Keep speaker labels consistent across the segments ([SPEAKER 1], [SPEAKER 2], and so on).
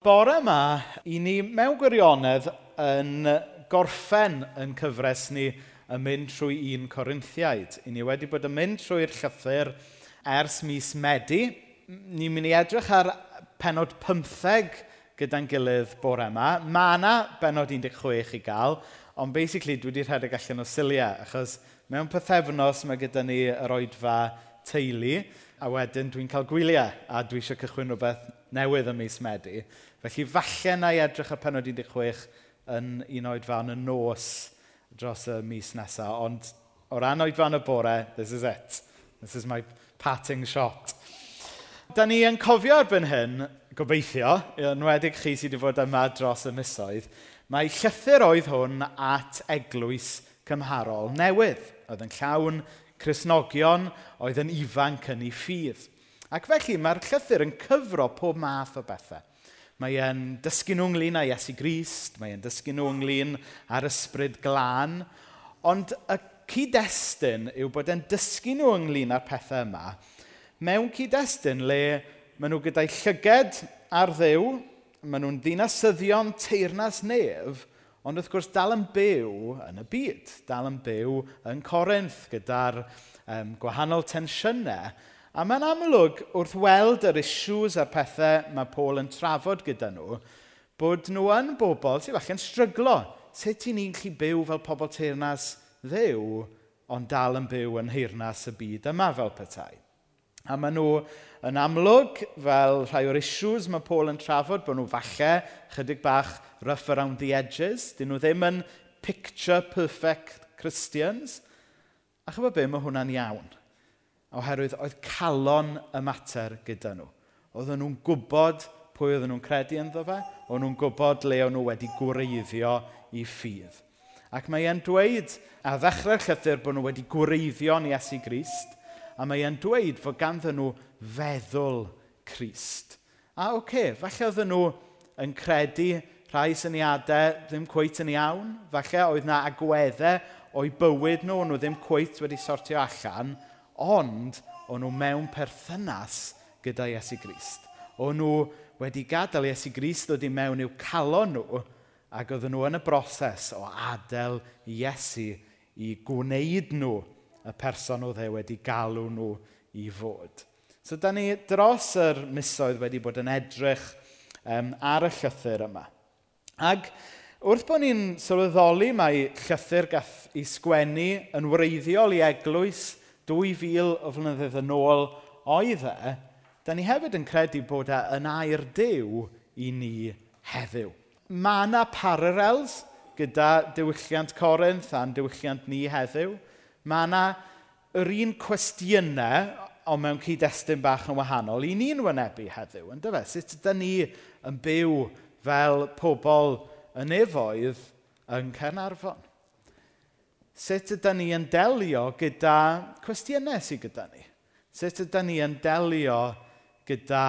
[SPEAKER 1] Bore yma, i ni mewn gwirionedd yn gorffen yn cyfres ni yn mynd trwy un Corinthiaid. I ni wedi bod yn mynd trwy'r llythyr ers mis Medi. Ni'n mynd i edrych ar penod 15 gyda'n gilydd bore yma. Mae yna benod 16 i gael, ond basically dwi wedi rhedeg allan o siliau, achos mewn pethefnos mae gyda ni yr oedfa teulu, a wedyn dwi'n cael gwyliau, a dwi eisiau cychwyn rhywbeth newydd ym mis Medi. Felly falle na i edrych y penod 16 yn un oed fan y nos dros y mis nesaf, ond o ran oed fan y bore, this is it. This is my patting shot. Da ni yn cofio erbyn hyn, gobeithio, yn wedig chi sydd wedi fod yma dros y misoedd, mae llythyr oedd hwn at eglwys cymharol newydd, oedd yn llawn Cresnogion oedd yn ifanc yn ei ffydd. Ac felly mae'r llythyr yn cyfro pob math o bethau. Mae e'n dysgu nhw ynglyn â Iesu Grist, mae e'n dysgu nhw ynglyn â'r ysbryd glân, ond y cyd-destun yw bod e'n dysgu nhw ynglyn â'r pethau yma mewn cyd-destun le maen nhw gyda'i llyged ar ddew, maen nhw'n ddinasyddion teirnas nef, ond wrth gwrs dal yn byw yn y byd, dal yn byw yn Corinth gyda'r um, gwahanol tensiynau, A mae'n amlwg wrth weld yr issues a'r pethau mae Paul yn trafod gyda nhw, bod nhw yn bobl sy'n falle'n stryglo. Sut i ni'n gallu byw fel pobl teirnas ddew, ond dal yn byw yn heirnas y byd yma fel petai. A maen nhw yn amlwg, fel rhai o'r issues mae Paul yn trafod, bod nhw falle chydig bach rough around the edges. Dyn nhw ddim yn picture perfect Christians. A chyfo be, mae hwnna'n iawn oherwydd oedd calon y mater gyda nhw. Oedden nhw'n gwybod pwy oedden nhw'n credu ynddo fe, oedden nhw'n gwybod le o'n nhw wedi gwreiddio i ffydd. Ac mae e'n dweud, a ddechrau'r llythyr, bod nhw wedi gwreiddio gwreiddio'n Iesu Grist, a mae e'n dweud fod ganddyn nhw feddwl Crist. A oce, okay, falle oedden nhw yn credu rhai syniadau ddim cweit yn iawn, falle oedd na agweddau o'i bywyd nhw, nhw ddim cweit wedi sortio allan, ond o'n nhw mewn perthynas gyda Iesu Grist. O'n nhw wedi gadael Iesu Grist ddod i mewn i'w calon nhw ac oedden nhw yn y broses o adael Iesu i gwneud nhw y person oedd e wedi galw nhw i fod. So, da ni dros yr misoedd wedi bod yn edrych um, ar y llythyr yma. Ac wrth bod ni'n sylweddoli mae llythyr gath i sgwennu yn wreiddiol i eglwys 2000 o flynyddoedd yn ôl oedd e, da ni hefyd yn credu bod e yn air dew i ni heddiw. Mae yna parallels gyda diwylliant Corinth a'n diwylliant ni heddiw. Mae yna yr un cwestiynau, ond mewn cyd-destun bach yn wahanol, i ni'n wynebu heddiw, yn dyfa? Sut ydym ni yn byw fel pobl yn efoedd yn Cernarfon? sut ydym ni yn delio gyda cwestiynau sydd gyda ni? Sut ydym ni yn delio gyda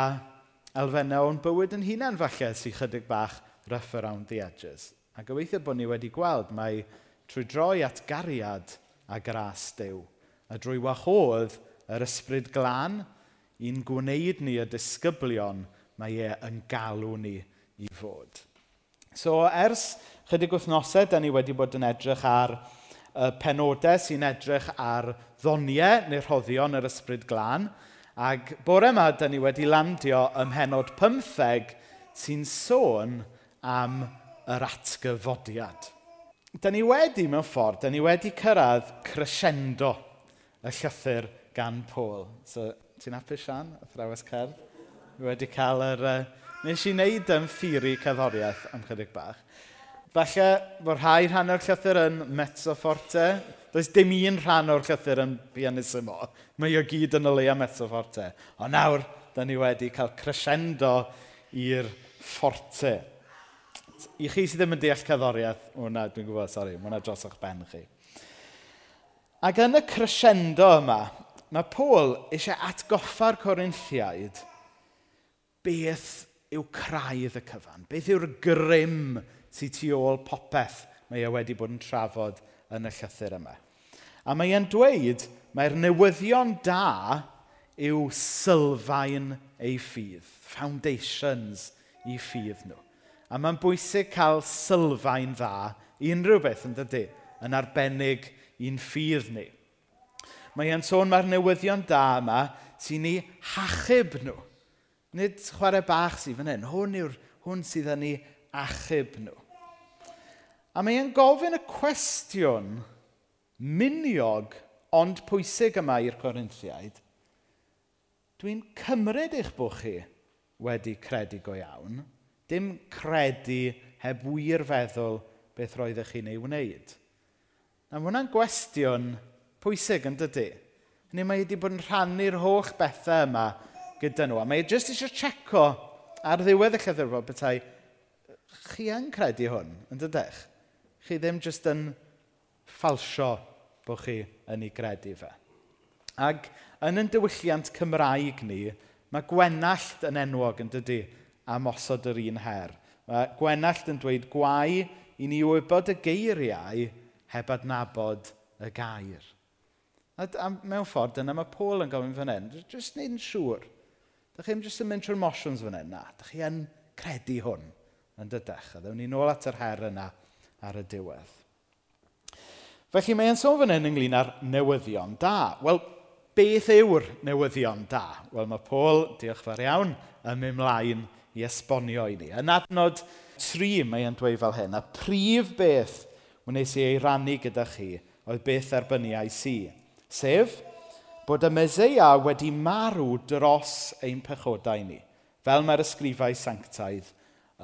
[SPEAKER 1] elfennau o'n bywyd yn hunain falle sy'n chydig bach rough around the edges? A gobeithio bod ni wedi gweld mai trwy droi at gariad a gras dew a drwy wahodd yr ysbryd glân i'n gwneud ni y disgyblion mae e yn galw ni i fod. So ers chydig wythnosau, da ni wedi bod yn edrych ar uh, penodau sy'n edrych ar ddoniau neu rhoddion yr ysbryd glân. Ac bore yma, da ni wedi landio ym mhenod 15 sy'n sôn am yr atgyfodiad. Da ni wedi, mewn ffordd, da ni wedi cyrraedd crescendo y llythyr gan Pôl. So, ti'n apus Sian, athrawes cerdd? Ni wedi cael yr... Uh, nes i wneud yn ffiri cerddoriaeth am chydig bach. Falle bod rhai rhan o'r llythyr yn mezzoforte. Does dim un rhan o'r llythyr yn pianissimo. Mae o gyd yn y leia mezzoforte. Ond nawr, da ni wedi cael crescendo i'r forte. I chi sydd ddim yn deall cerddoriaeth, hwnna, dwi'n gwybod, sori, hwnna dros o'ch ben chi. Ac yn y crescendo yma, mae Paul eisiau atgoffa'r Corinthiaid beth yw craidd y cyfan, beth yw'r grym sydd tu ôl popeth mae e wedi bod yn trafod yn y llythyr yma. A mae e'n dweud mae'r newyddion da yw sylfaen ei ffydd, foundations i ffydd nhw. A mae'n bwysig cael sylfaen dda i unrhyw beth yn dydy, yn arbennig i'n ffydd ni. Mae e'n sôn mae'r newyddion da yma sy'n ni hachub nhw. Nid chwarae bach sydd fan hyn. Hwn, yw'r hwn sydd yn ni achub nhw. A mae e'n gofyn y cwestiwn miniog ond pwysig yma i'r Corinthiaid. Dwi'n cymryd eich bod chi wedi credu go iawn, dim credu heb wir feddwl beth roeddech chi'n ei wneud. A mae hwnna'n gwestiwn pwysig yn dydy. Neu mae wedi bod yn rhannu'r holl bethau yma gyda nhw. A mae e jyst eisiau checo ar ddiwedd y llyfr fod bethau chi yn credu hwn, yn dydech? Chi ddim jyst yn falsio bod chi yn ei gredu fe. Ac yn ein diwylliant Cymraeg ni, mae gwenallt yn enwog yn dydy am osod yr un her. Mae gwenallt yn dweud gwau i ni wybod y geiriau heb adnabod y gair. A, a mewn ffordd, dyna mae Paul yn gofyn fan hyn, jyst yn siŵr. Dych chi'n jyst yn mynd trwy'r motions fan hyn, na, dych chi yn credu hwn yn dydech. A Ddewn ni nôl at yr her yna ar y diwedd. Felly mae'n sôn fan hyn ynglyn â'r newyddion da. Wel, beth yw'r newyddion da? Wel, mae Paul, diolch fawr iawn, yn mynd mlaen i esbonio i ni. Yn adnod 3 mae'n dweud fel hyn, a prif beth wnes i ei rannu gyda chi oedd beth erbyniau si, sef bod y Meseia wedi marw dros ein pechodau ni, fel mae'r ysgrifau sanctaidd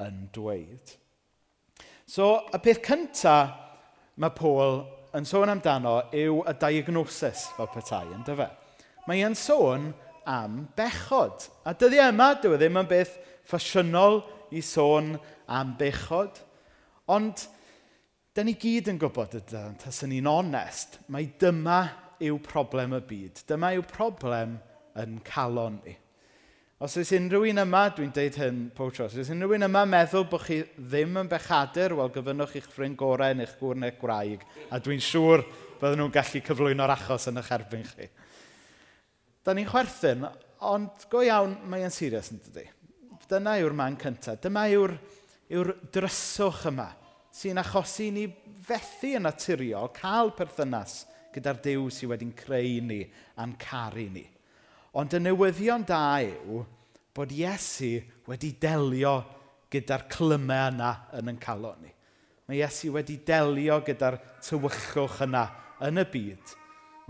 [SPEAKER 1] yn dweud. So, y peth cyntaf mae Paul yn sôn amdano yw y diagnosis fel petai, yn dyfa. Mae e'n sôn am bechod. A dyddiau yma, dyw e ddim yn beth ffasiynol i sôn am bechod. Ond, da ni gyd yn gwybod ydy, tas yn ni'n onest, mae dyma yw problem y byd. Dyma yw problem yn calon ni. Os oes unrhyw un yma, dwi'n deud hyn pob tro, os oes unrhyw un yma meddwl bod chi ddim yn bechadur, wel gofynnwch i'ch ffrind gorau neu'ch gwrnau gwraig, a dwi'n siŵr bydden nhw'n gallu cyflwyno'r achos yn eich erbyn chi. Da ni'n chwerthin, ond go iawn, mae yn serius yn dydy. Dyna yw'r man cyntaf. Dyma yw'r yw dryswch yma sy'n achosi ni fethu yn naturiol cael perthynas gyda'r Dyw sydd wedi'n creu ni a'n caru ni. Ond y newyddion da yw bod Iesu wedi delio gyda'r clymau yna yn yn calon ni. Mae Iesu wedi delio gyda'r tywychwch yna yn y byd.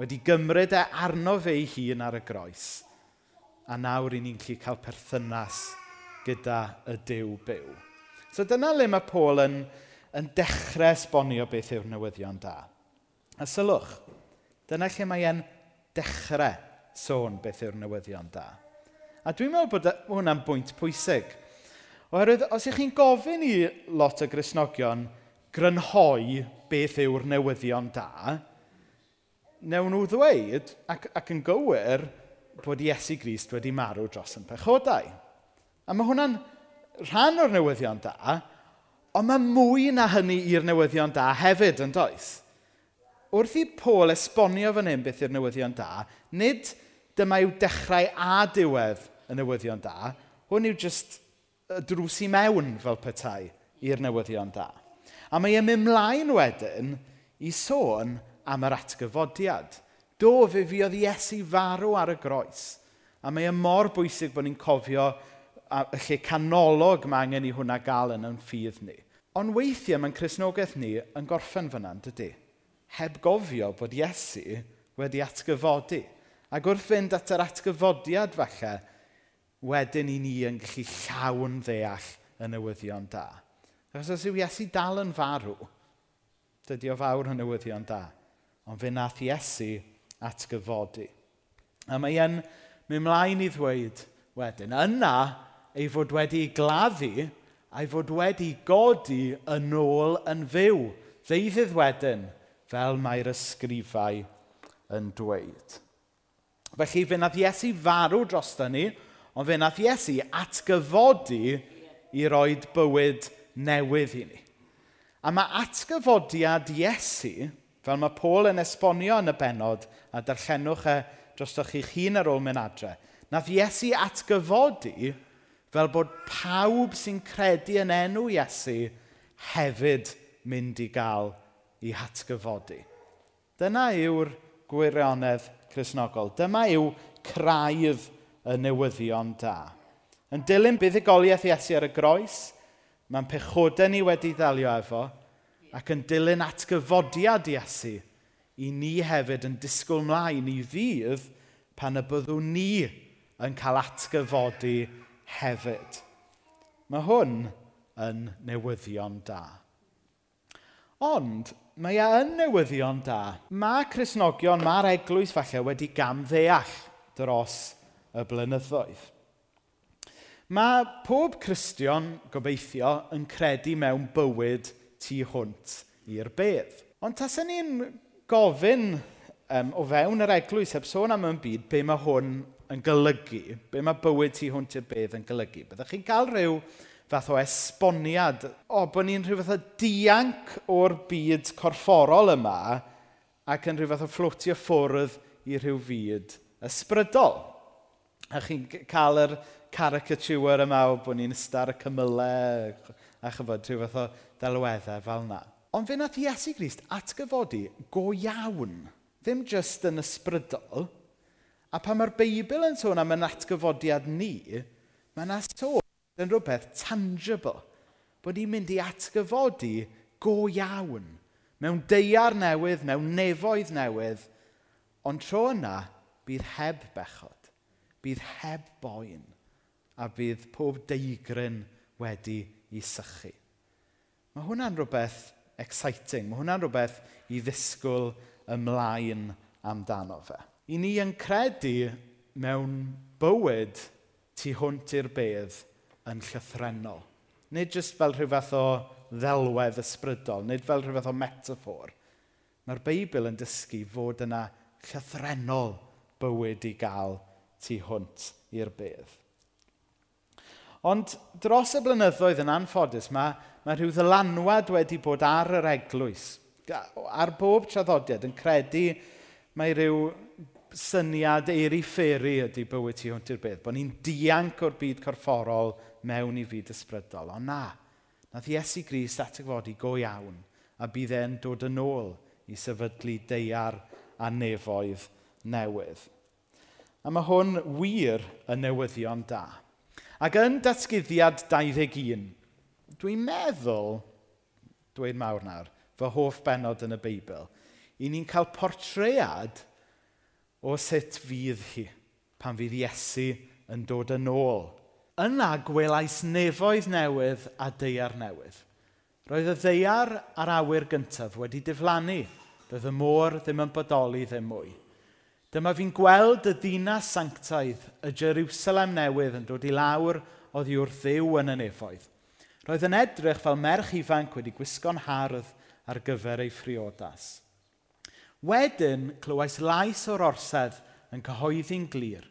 [SPEAKER 1] Wedi gymryd e arno fe ei hun ar y groes. A nawr i ni'n gallu cael perthynas gyda y Dyw byw. So dyna le mae Paul yn, yn dechrau esbonio beth yw'r newyddion da. A sylwch, dyna lle mae e'n dechrau sôn beth yw'r newyddion da. A dwi'n meddwl bod hwnna'n bwynt pwysig. Oherwydd, os ych chi'n gofyn i lot o grisnogion grynhoi beth yw'r newyddion da, newn nhw ddweud ac, ac yn gywir bod Iesu Grist wedi marw dros yn pechodau. A mae hwnna'n rhan o'r newyddion da, ond mae mwy na hynny i'r newyddion da hefyd yn does. Wrth i Paul esbonio fan hyn beth yw'r newyddion da, nid dyma yw dechrau a diwedd y newyddion da. Hwn yw jyst drws i mewn fel petai i'r newyddion da. A mae e'n mynd mlaen wedyn i sôn am yr atgyfodiad. Do, fe fi oedd Iesu farw ar y groes. A mae e mor bwysig bod ni'n cofio y lle canolog mae angen i hwnna gael yn yn ffydd ni. Ond weithiau mae'n Cresnogaeth ni yn gorffen fyna, dydy. Heb gofio bod Iesu wedi atgyfodi. Ac wrth fynd at yr atgyfodiad falle, wedyn i ni yn gallu llawn ddeall y newyddion da. Achos os yw Iesu dal yn farw, dydy o fawr y newyddion da. Ond fe nath Iesu atgyfodi. A mae e'n mynd mlaen i ddweud wedyn, yna ei fod wedi gladdu a'i fod wedi godi yn ôl yn fyw. Ddeuddydd wedyn, fel mae'r ysgrifau yn dweud. Felly, fe nath Iesu farw drosta ni, ond fe nath Iesu atgyfodi i roi bywyd newydd i ni. A mae atgyfodiad Iesu, fel mae Paul yn esbonio yn y benod, a darllenwch e drostoch chi'ch hun ar ôl mynd adre, nath Iesu atgyfodi fel bod pawb sy'n credu yn enw Iesu hefyd mynd i gael i hatgyfodi. Dyna yw'r gwirionedd Cresnogol. Dyma yw craidd y newyddion da. Yn dilyn buddigoliaeth Iesu ar y groes, mae'n pechodau ni wedi ddelio efo, ac yn dilyn atgyfodiad Iesu i ni hefyd yn disgwyl mlaen i ddydd pan y byddwn ni yn cael atgyfodi hefyd. Mae hwn yn newyddion da. Ond, mae e yn newyddion da. Mae Cresnogion, mae'r eglwys falle wedi gamddeall dros y blynyddoedd. Mae pob Cristion, gobeithio, yn credu mewn bywyd tu hwnt i'r bedd. Ond tas ni'n gofyn um, o fewn yr eglwys heb sôn am yn byd be mae hwn yn golygu, be mae bywyd tu hwnt i'r bedd yn golygu. Byddwch chi'n cael rhyw fath o esboniad. O, bod ni'n rhyw fath o dianc o'r byd corfforol yma ac yn rhyw fath o fflwtio ffwrdd i rhyw fyd ysbrydol. A chi'n cael yr caricature yma o bod ni'n ystar y cymylau a chyfod rhyw fath o delweddau fel yna. Ond fe nath Iesu Grist atgyfodi go iawn, ddim jyst yn ysbrydol, a pan mae'r Beibl yn sôn am yn atgyfodiad ni, mae yna sôn yn rhywbeth tangible. Bod ni'n mynd i atgyfodi go iawn. Mewn deiar newydd, mewn nefoedd newydd. Ond tro yna, bydd heb bechod. Bydd heb boen. A bydd pob deigryn wedi i sychu. Mae hwnna'n rhywbeth exciting. Mae hwnna'n rhywbeth i ddisgwyl ymlaen amdano fe. I ni yn credu mewn bywyd tu hwnt i'r bedd yn llythrenol. Nid jyst fel rhyw fath o ddelwedd ysbrydol, nid fel rhyw fath o metafor. Mae'r Beibl yn dysgu fod yna llythrenol bywyd i gael tu hwnt i'r bedd. Ond dros y blynyddoedd yn anffodus, mae, mae rhyw ddylanwad wedi bod ar yr eglwys, ar bob traddodiad yn credu mae rhyw syniad eri fferi ydy bywyd ti hwnt i'r beth. Bod ni'n dianc o'r byd corfforol mewn i fyd ysbrydol. Ond na, nath Iesu Gris datagfodi go iawn a bydd e'n dod yn ôl i sefydlu deiar a nefoedd newydd. A mae hwn wir y newyddion da. Ac yn datgyddiad 21, dwi'n meddwl, dweud mawr nawr, fy hoff benod yn y Beibl, i ni'n cael portread o sut fydd hi pan fydd Iesu yn dod yn ôl. Yna gwelais nefoedd newydd a deiar newydd. Roedd y ddeiar a'r awyr gyntaf wedi diflannu. Doedd y môr ddim yn bodoli ddim mwy. Dyma fi'n gweld y ddinas sanctaidd, y Jerusalem newydd yn dod i lawr oddi wrth ddiw yn y nefoedd. Roedd yn edrych fel merch ifanc wedi gwisgo'n hardd ar gyfer ei phriodas. Wedyn, clywais lais o'r orsedd yn cyhoeddi'n glir.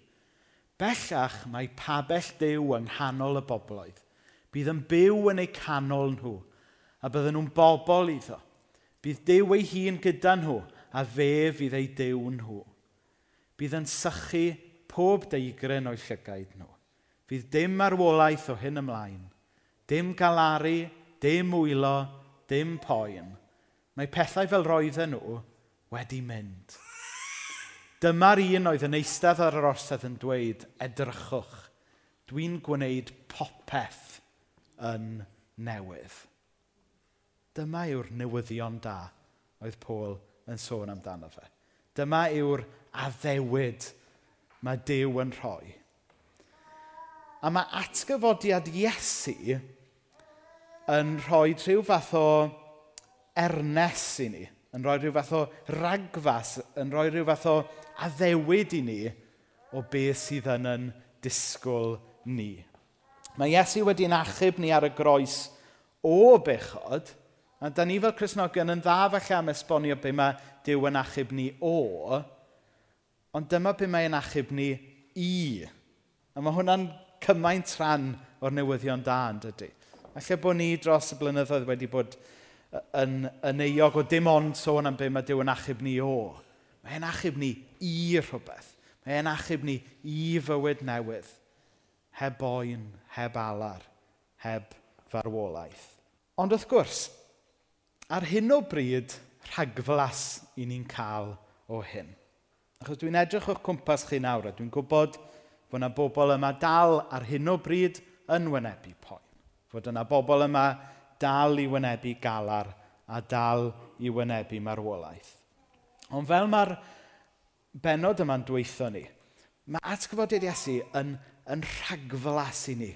[SPEAKER 1] Bellach mae pabell dew yng nghanol y bobloedd. Bydd yn byw yn eu canol nhw, a bydden nhw'n bobl iddo. Bydd dew ei hun gyda nhw, a fe fydd ei dew nhw. Bydd yn sychu pob deigryn o'i llygaid nhw. Fydd dim arwolaeth o hyn ymlaen. Dim galaru, dim wylo, dim poen. Mae pethau fel roedden nhw wedi mynd. Dyma'r un oedd yn eistedd ar yr orsedd yn dweud, edrychwch, dwi'n gwneud popeth yn newydd. Dyma yw'r newyddion da oedd Paul yn sôn amdano fe. Dyma yw'r addewid mae Dyw yn rhoi. A mae atgyfodiad Iesu yn rhoi rhyw fath o ernes i ni yn rhoi rhyw fath o ragfas, yn rhoi rhyw fath o addewid i ni o beth sydd yn yn disgwyl ni. Mae Iesu wedi'n achub ni ar y groes o bechod, a da ni fel Cresnogion yn dda falle am esbonio be mae Dyw yn achub ni o, ond dyma be mae'n achub ni i. A mae hwnna'n cymaint rhan o'r newyddion da, yn dydy. Alla bod ni dros y blynyddoedd wedi bod yn, yn euog o dim ond sôn am be mae Dyw yn achub ni o. Mae achub ni i rhywbeth. Mae achub ni i fywyd newydd. Heb boen, heb alar, heb farwolaeth. Ond wrth gwrs, ar hyn o bryd rhagflas i ni'n cael o hyn. Achos dwi'n edrych o'ch cwmpas chi nawr a dwi'n gwybod fod yna bobl yma dal ar hyn o bryd yn wynebu poen. Fod yna bobl yma dal i wynebu galar a dal i wynebu marwolaeth. Ond fel mae'r benod yma'n dweithio ni, mae atgyfodiad Iesu yn, yn rhagflas i ni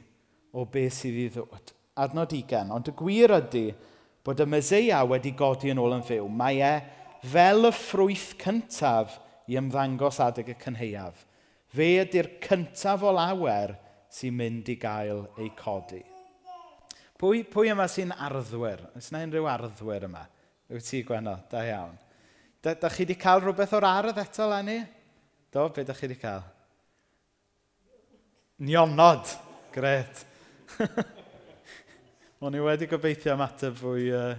[SPEAKER 1] o beth sydd i ddod. Adnod 20, ond y gwir ydy bod y Meseia wedi godi yn ôl yn fyw. Mae e fel y ffrwyth cyntaf i ymddangos adeg y cynheiaf. Fe ydy'r cyntaf o lawer sy'n mynd i gael ei codi. Pwy, pwy yma sy'n arddwyr? Oes yna unrhyw arddwyr yma? Yw ti, Gwenno? Da iawn. Da, da chi wedi cael rhywbeth o'r ardd eto, Lenny? Do, be da chi wedi cael? Nionod. Gret. O'n i wedi gobeithio ymateb fwy uh,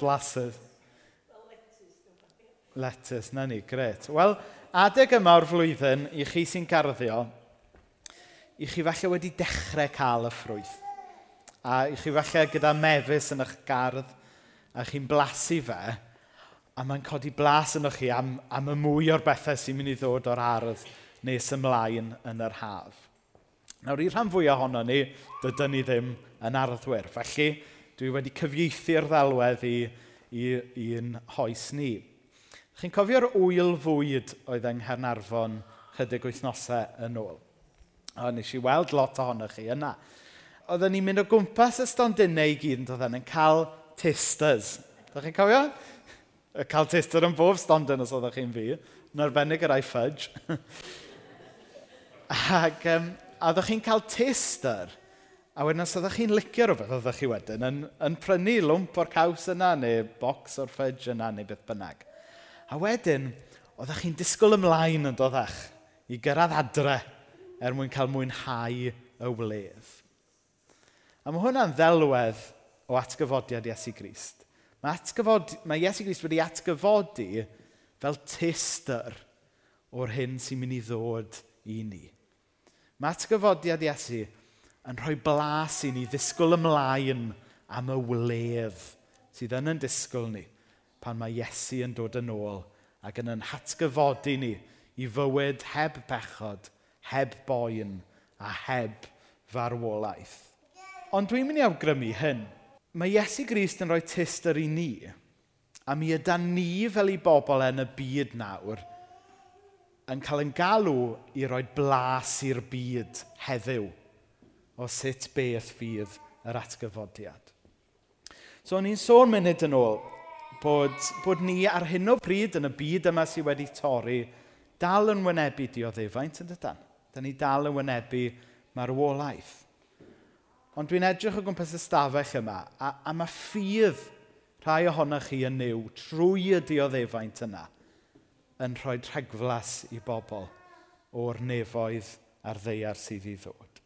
[SPEAKER 1] blasydd. Letys, na ni, gret. Wel, adeg yma o'r flwyddyn, i chi sy'n garddio, i chi falle wedi dechrau cael y ffrwyth a chi falle gyda mefus yn eich gardd a chi'n blasu fe, a mae'n codi blas yn chi am, am y mwy o'r bethau sy'n mynd i ddod o'r ardd nes ymlaen yn yr haf. Nawr, i rhan fwy ohono ni, dydyn ni ddim yn arddwyr. Felly, dwi wedi cyfieithu'r ddelwedd i, i, i'n hoes ni. Chi'n cofio'r wyl fwyd oedd yng Nghernarfon chydig wythnosau yn ôl? O, nes i weld lot ohonoch chi yna oedden ni'n mynd o gwmpas y stondinau i gyd yn dod yn cael testers. Ydych chi'n cofio? Y cael tester yn bob stondin os oeddech chi'n fi. Yn arbennig yr iFudge. Ac um, a oeddech chi'n cael tester. A wedyn os oeddech chi'n licio rhywbeth oeddech chi wedyn yn, yn prynu lwmp o'r caws yna neu bocs o'r fudge yna neu beth bynnag. A wedyn, oeddech chi'n disgwyl ymlaen yn doddech i gyrraedd adre er mwyn cael mwynhau y wledd. A mae hwnna'n ddelwedd o atgyfodiad Iesu Grist. Mae, atgyfod, mae Iesu Grist wedi atgyfodi fel tester o'r hyn sy'n mynd i ddod i ni. Mae atgyfodiad Iesu yn rhoi blas i ni ddisgwyl ymlaen am y wledd sydd yn yn disgwyl ni pan mae Iesu yn dod yn ôl ac yn yn hatgyfodi ni i fywyd heb bechod, heb boen a heb farwolaeth. Ond dwi'n mynd i awgrymu hyn. Mae Iesu Grist yn rhoi tester i ni, a mi yda ni fel i bobl yn y byd nawr, yn cael yn galw i roi blas i'r byd heddiw o sut beth fydd yr atgyfodiad. So, o'n i'n sôn munud yn ôl bod, bod ni ar hyn o bryd yn y byd yma sydd wedi torri dal yn wynebu dioddefaint yn dydan. Da ni dal yn wynebu marwolaeth. Ond dwi'n edrych o gwmpas y stafell yma, a, a mae ffydd rhai ohonoch chi yn new trwy y dioddefaint yna yn rhoi rhegflas i bobl o'r nefoedd a'r ddeiar sydd i ddod.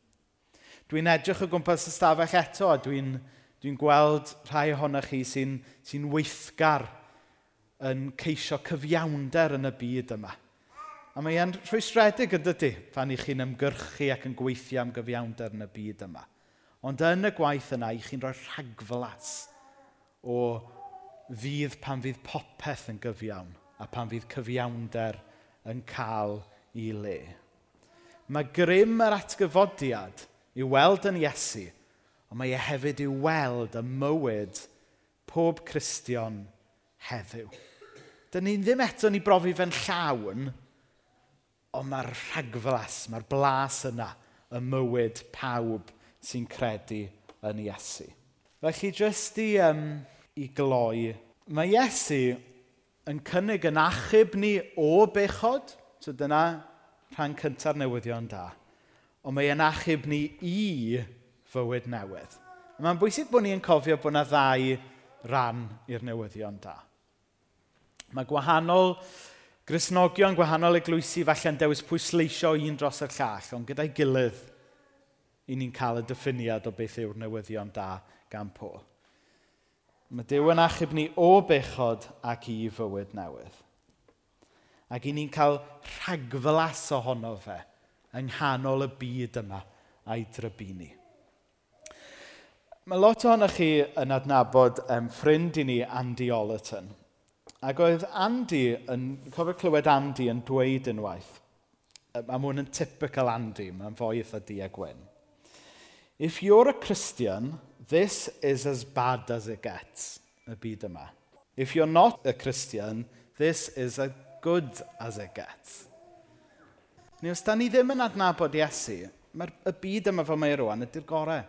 [SPEAKER 1] Dwi'n edrych o gwmpas y stafell eto a dwi'n dwi gweld rhai ohonoch chi sy'n sy, weithgar yn ceisio cyfiawnder yn y byd yma. A mae e'n rhwystredig ydydy pan i chi'n ymgyrchu ac yn gweithio am gyfiawnder yn y byd yma. Ond yn y gwaith yna, i chi'n rhoi rhagflas o fydd pan fydd popeth yn gyfiawn a pan fydd cyfiawnder yn cael ei le. Mae grym yr atgyfodiad i weld yn Iesu, ond mae e hefyd i weld y mywyd pob Cristion heddiw. Dyn ni ddim eto ni brofi fe'n llawn, ond mae'r rhagflas, mae'r blas yna, y mywyd pawb sy'n credu yn Iesu. Felly, jyst i, um, i gloi, mae Iesu yn cynnig yn achub ni o bechod, so dyna rhan cyntaf newyddion da, ond mae yn achub ni i fywyd newydd. Mae'n bwysig bod ni'n cofio bod yna ddau ran i'r newyddion da. Mae gwahanol grisnogion, gwahanol eglwysi falle'n dewis pwysleisio un dros y llall, ond gyda'i gilydd i ni'n cael y diffiniad o beth yw'r newyddion da gan Paul. Mae Dyw yn achub ni o bechod ac i fywyd newydd. Ac i ni'n cael rhagflas ohono fe yng nghanol y byd yma a'i drybu ni. Mae lot ohonoch chi yn adnabod um, ffrind i ni Andy Ollerton. Ac oedd Andy, yn, cofio clywed Andy yn dweud unwaith, a mae hwn yn typical Andy, mae'n fwy eitha di a gwyn If you're a Christian, this is as bad as it gets, y byd yma. If you're not a Christian, this is as good as it gets. Neu os da ni ddim yn adnabod Iesu, mae'r y byd yma fel mae e rwan ydy'r gorau.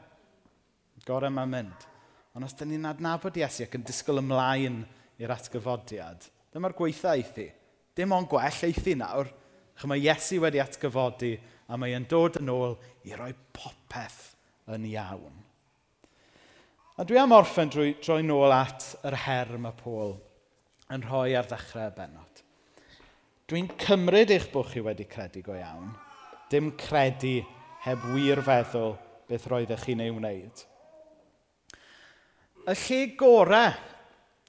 [SPEAKER 1] Gorau mae'n mynd. Ond os da ni'n adnabod Iesu ac yn disgwyl ymlaen i'r atgyfodiad, dyma'r gweitha eithi. Dim ond gwell eithi nawr, chymau Iesu wedi atgyfodi a mae e'n dod yn ôl i roi popeth yn iawn. A dwi am orffen drwy, droi nôl at yr her mae Paul yn rhoi ar ddechrau y benod. Dwi'n cymryd eich bod chi wedi credu go iawn, dim credu heb wir feddwl beth roeddech chi'n ei wneud. Y lle gorau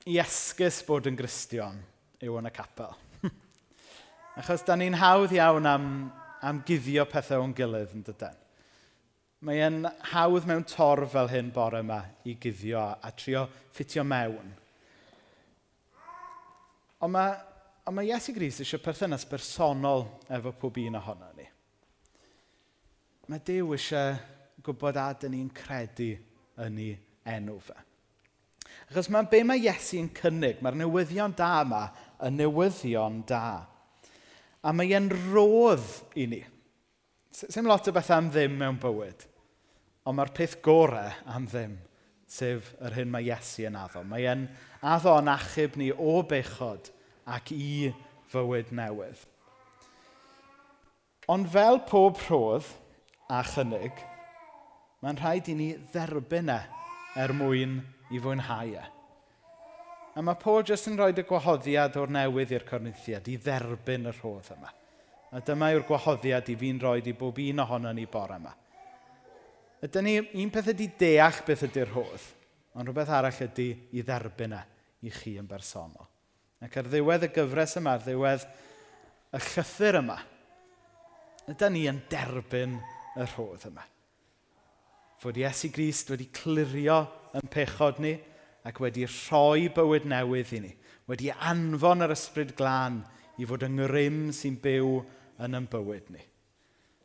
[SPEAKER 1] i esgus bod yn gristion yw yn y capel. Achos da ni'n hawdd iawn am, am guddio pethau o'n gilydd yn dydyn. Mae e'n hawdd mewn torf fel hyn bore yma i guddio a trio ffitio mewn. Ond mae, on mae Iesu Gris eisiau perthynas bersonol efo pob un ohono ni. Mae Dyw eisiau gwybod a dyn ni'n credu yn ei enw fe. Achos mae be mae Iesu'n cynnig, mae'r newyddion da yma, y newyddion da. A mae e'n rodd i ni. Sym lot o bethau am ddim mewn bywyd. Ond mae'r peth gorau am ddim, sef yr hyn mae Iesu yn addo. Mae e'n addo yn achub ni o bechod ac i fywyd newydd. Ond fel pob rhodd a chynnig, mae'n rhaid i ni dderbyn e er mwyn i fwynhau e. A mae Paul jyst yn rhoi y gwahoddiad o'r newydd i'r Corinthiad i dderbyn y rhodd yma. A dyma yw'r gwahoddiad i fi'n rhoi i bob un ohono ni bore yma. Ydy ni, un peth ydy deall beth ydy'r hodd, ond rhywbeth arall ydy i dderbyn e i chi yn bersonol. Ac ar ddiwedd y gyfres yma, ar ddiwedd y llythyr yma, ydy ni yn derbyn y rhodd yma. Fod Iesu Grist wedi clirio yn pechod ni ac wedi rhoi bywyd newydd i ni. Wedi anfon yr ysbryd glân i fod yng Ngrym sy'n byw yn ein bywyd ni.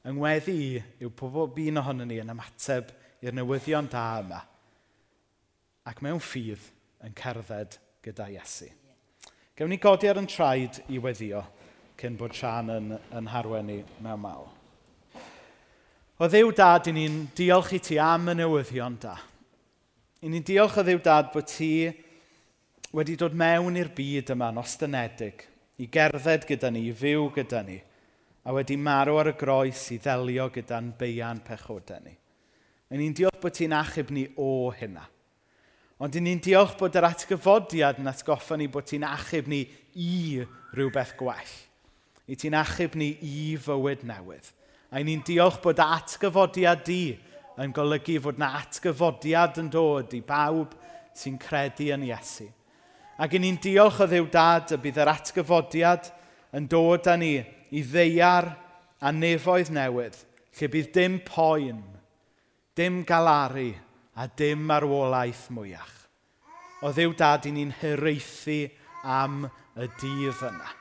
[SPEAKER 1] Yng ngweddi i yw pob un ohono ni yn ymateb i'r newyddion da yma. Ac mewn ffydd yn cerdded gyda Iesu. Gewn ni godi ar yn traed i weddio cyn bod Sian yn, yn harwen ni mewn mawl. O ddew dad, i ni'n diolch i ti am y newyddion da. I ni'n diolch o ddew dad bod ti wedi dod mewn i'r byd yma'n ostynedig i gerdded gyda ni, i fyw gyda ni – a wedi marw ar y groes i ddelio gyda'n beian pechodau ni. A ni'n diolch bod ti'n achub ni o hynna. Ond ni'n diolch bod yr atgyfodiad yn atgoffa ni bod ti'n achub ni i rhywbeth gwell. I ti'n achub ni i fywyd newydd. A ni'n diolch bod atgyfodiad di yn golygu fod na atgyfodiad yn dod i bawb sy'n credu yn Iesu. Ac ni'n diolch o ddiw dad y bydd yr atgyfodiad yn dod â ni i ddeiar a nefoedd newydd, lle bydd dim poen, dim galaru a dim marwolaeth mwyach. O ddiw dad i ni'n hyreithi am y dydd yna.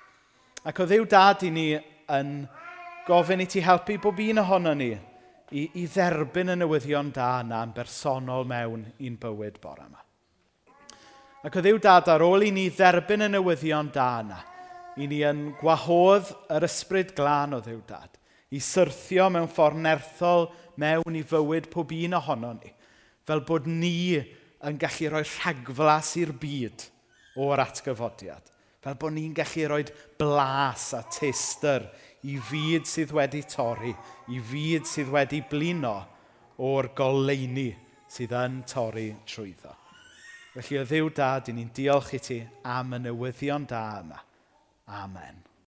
[SPEAKER 1] Ac o ddiw dad i ni yn gofyn i ti helpu bob un ohono ni i, i dderbyn y newyddion da yna yn bersonol mewn i'n bywyd bore yma. Ac o ddiw dad ar ôl i ni dderbyn y newyddion da yna, i ni yn gwahodd yr ysbryd glân o ddiw dad i syrthio mewn ffordd nerthol mewn i fywyd pob un ohono ni, fel bod ni yn gallu rhoi rhagflas i'r byd o'r atgyfodiad. Fel bod ni'n gallu rhoi blas a tester i fyd sydd wedi torri, i fyd sydd wedi blino o'r goleini sydd yn torri trwyddo. Felly o ddiw dad, i ni'n diolch i ti am y newyddion da yma. Amen.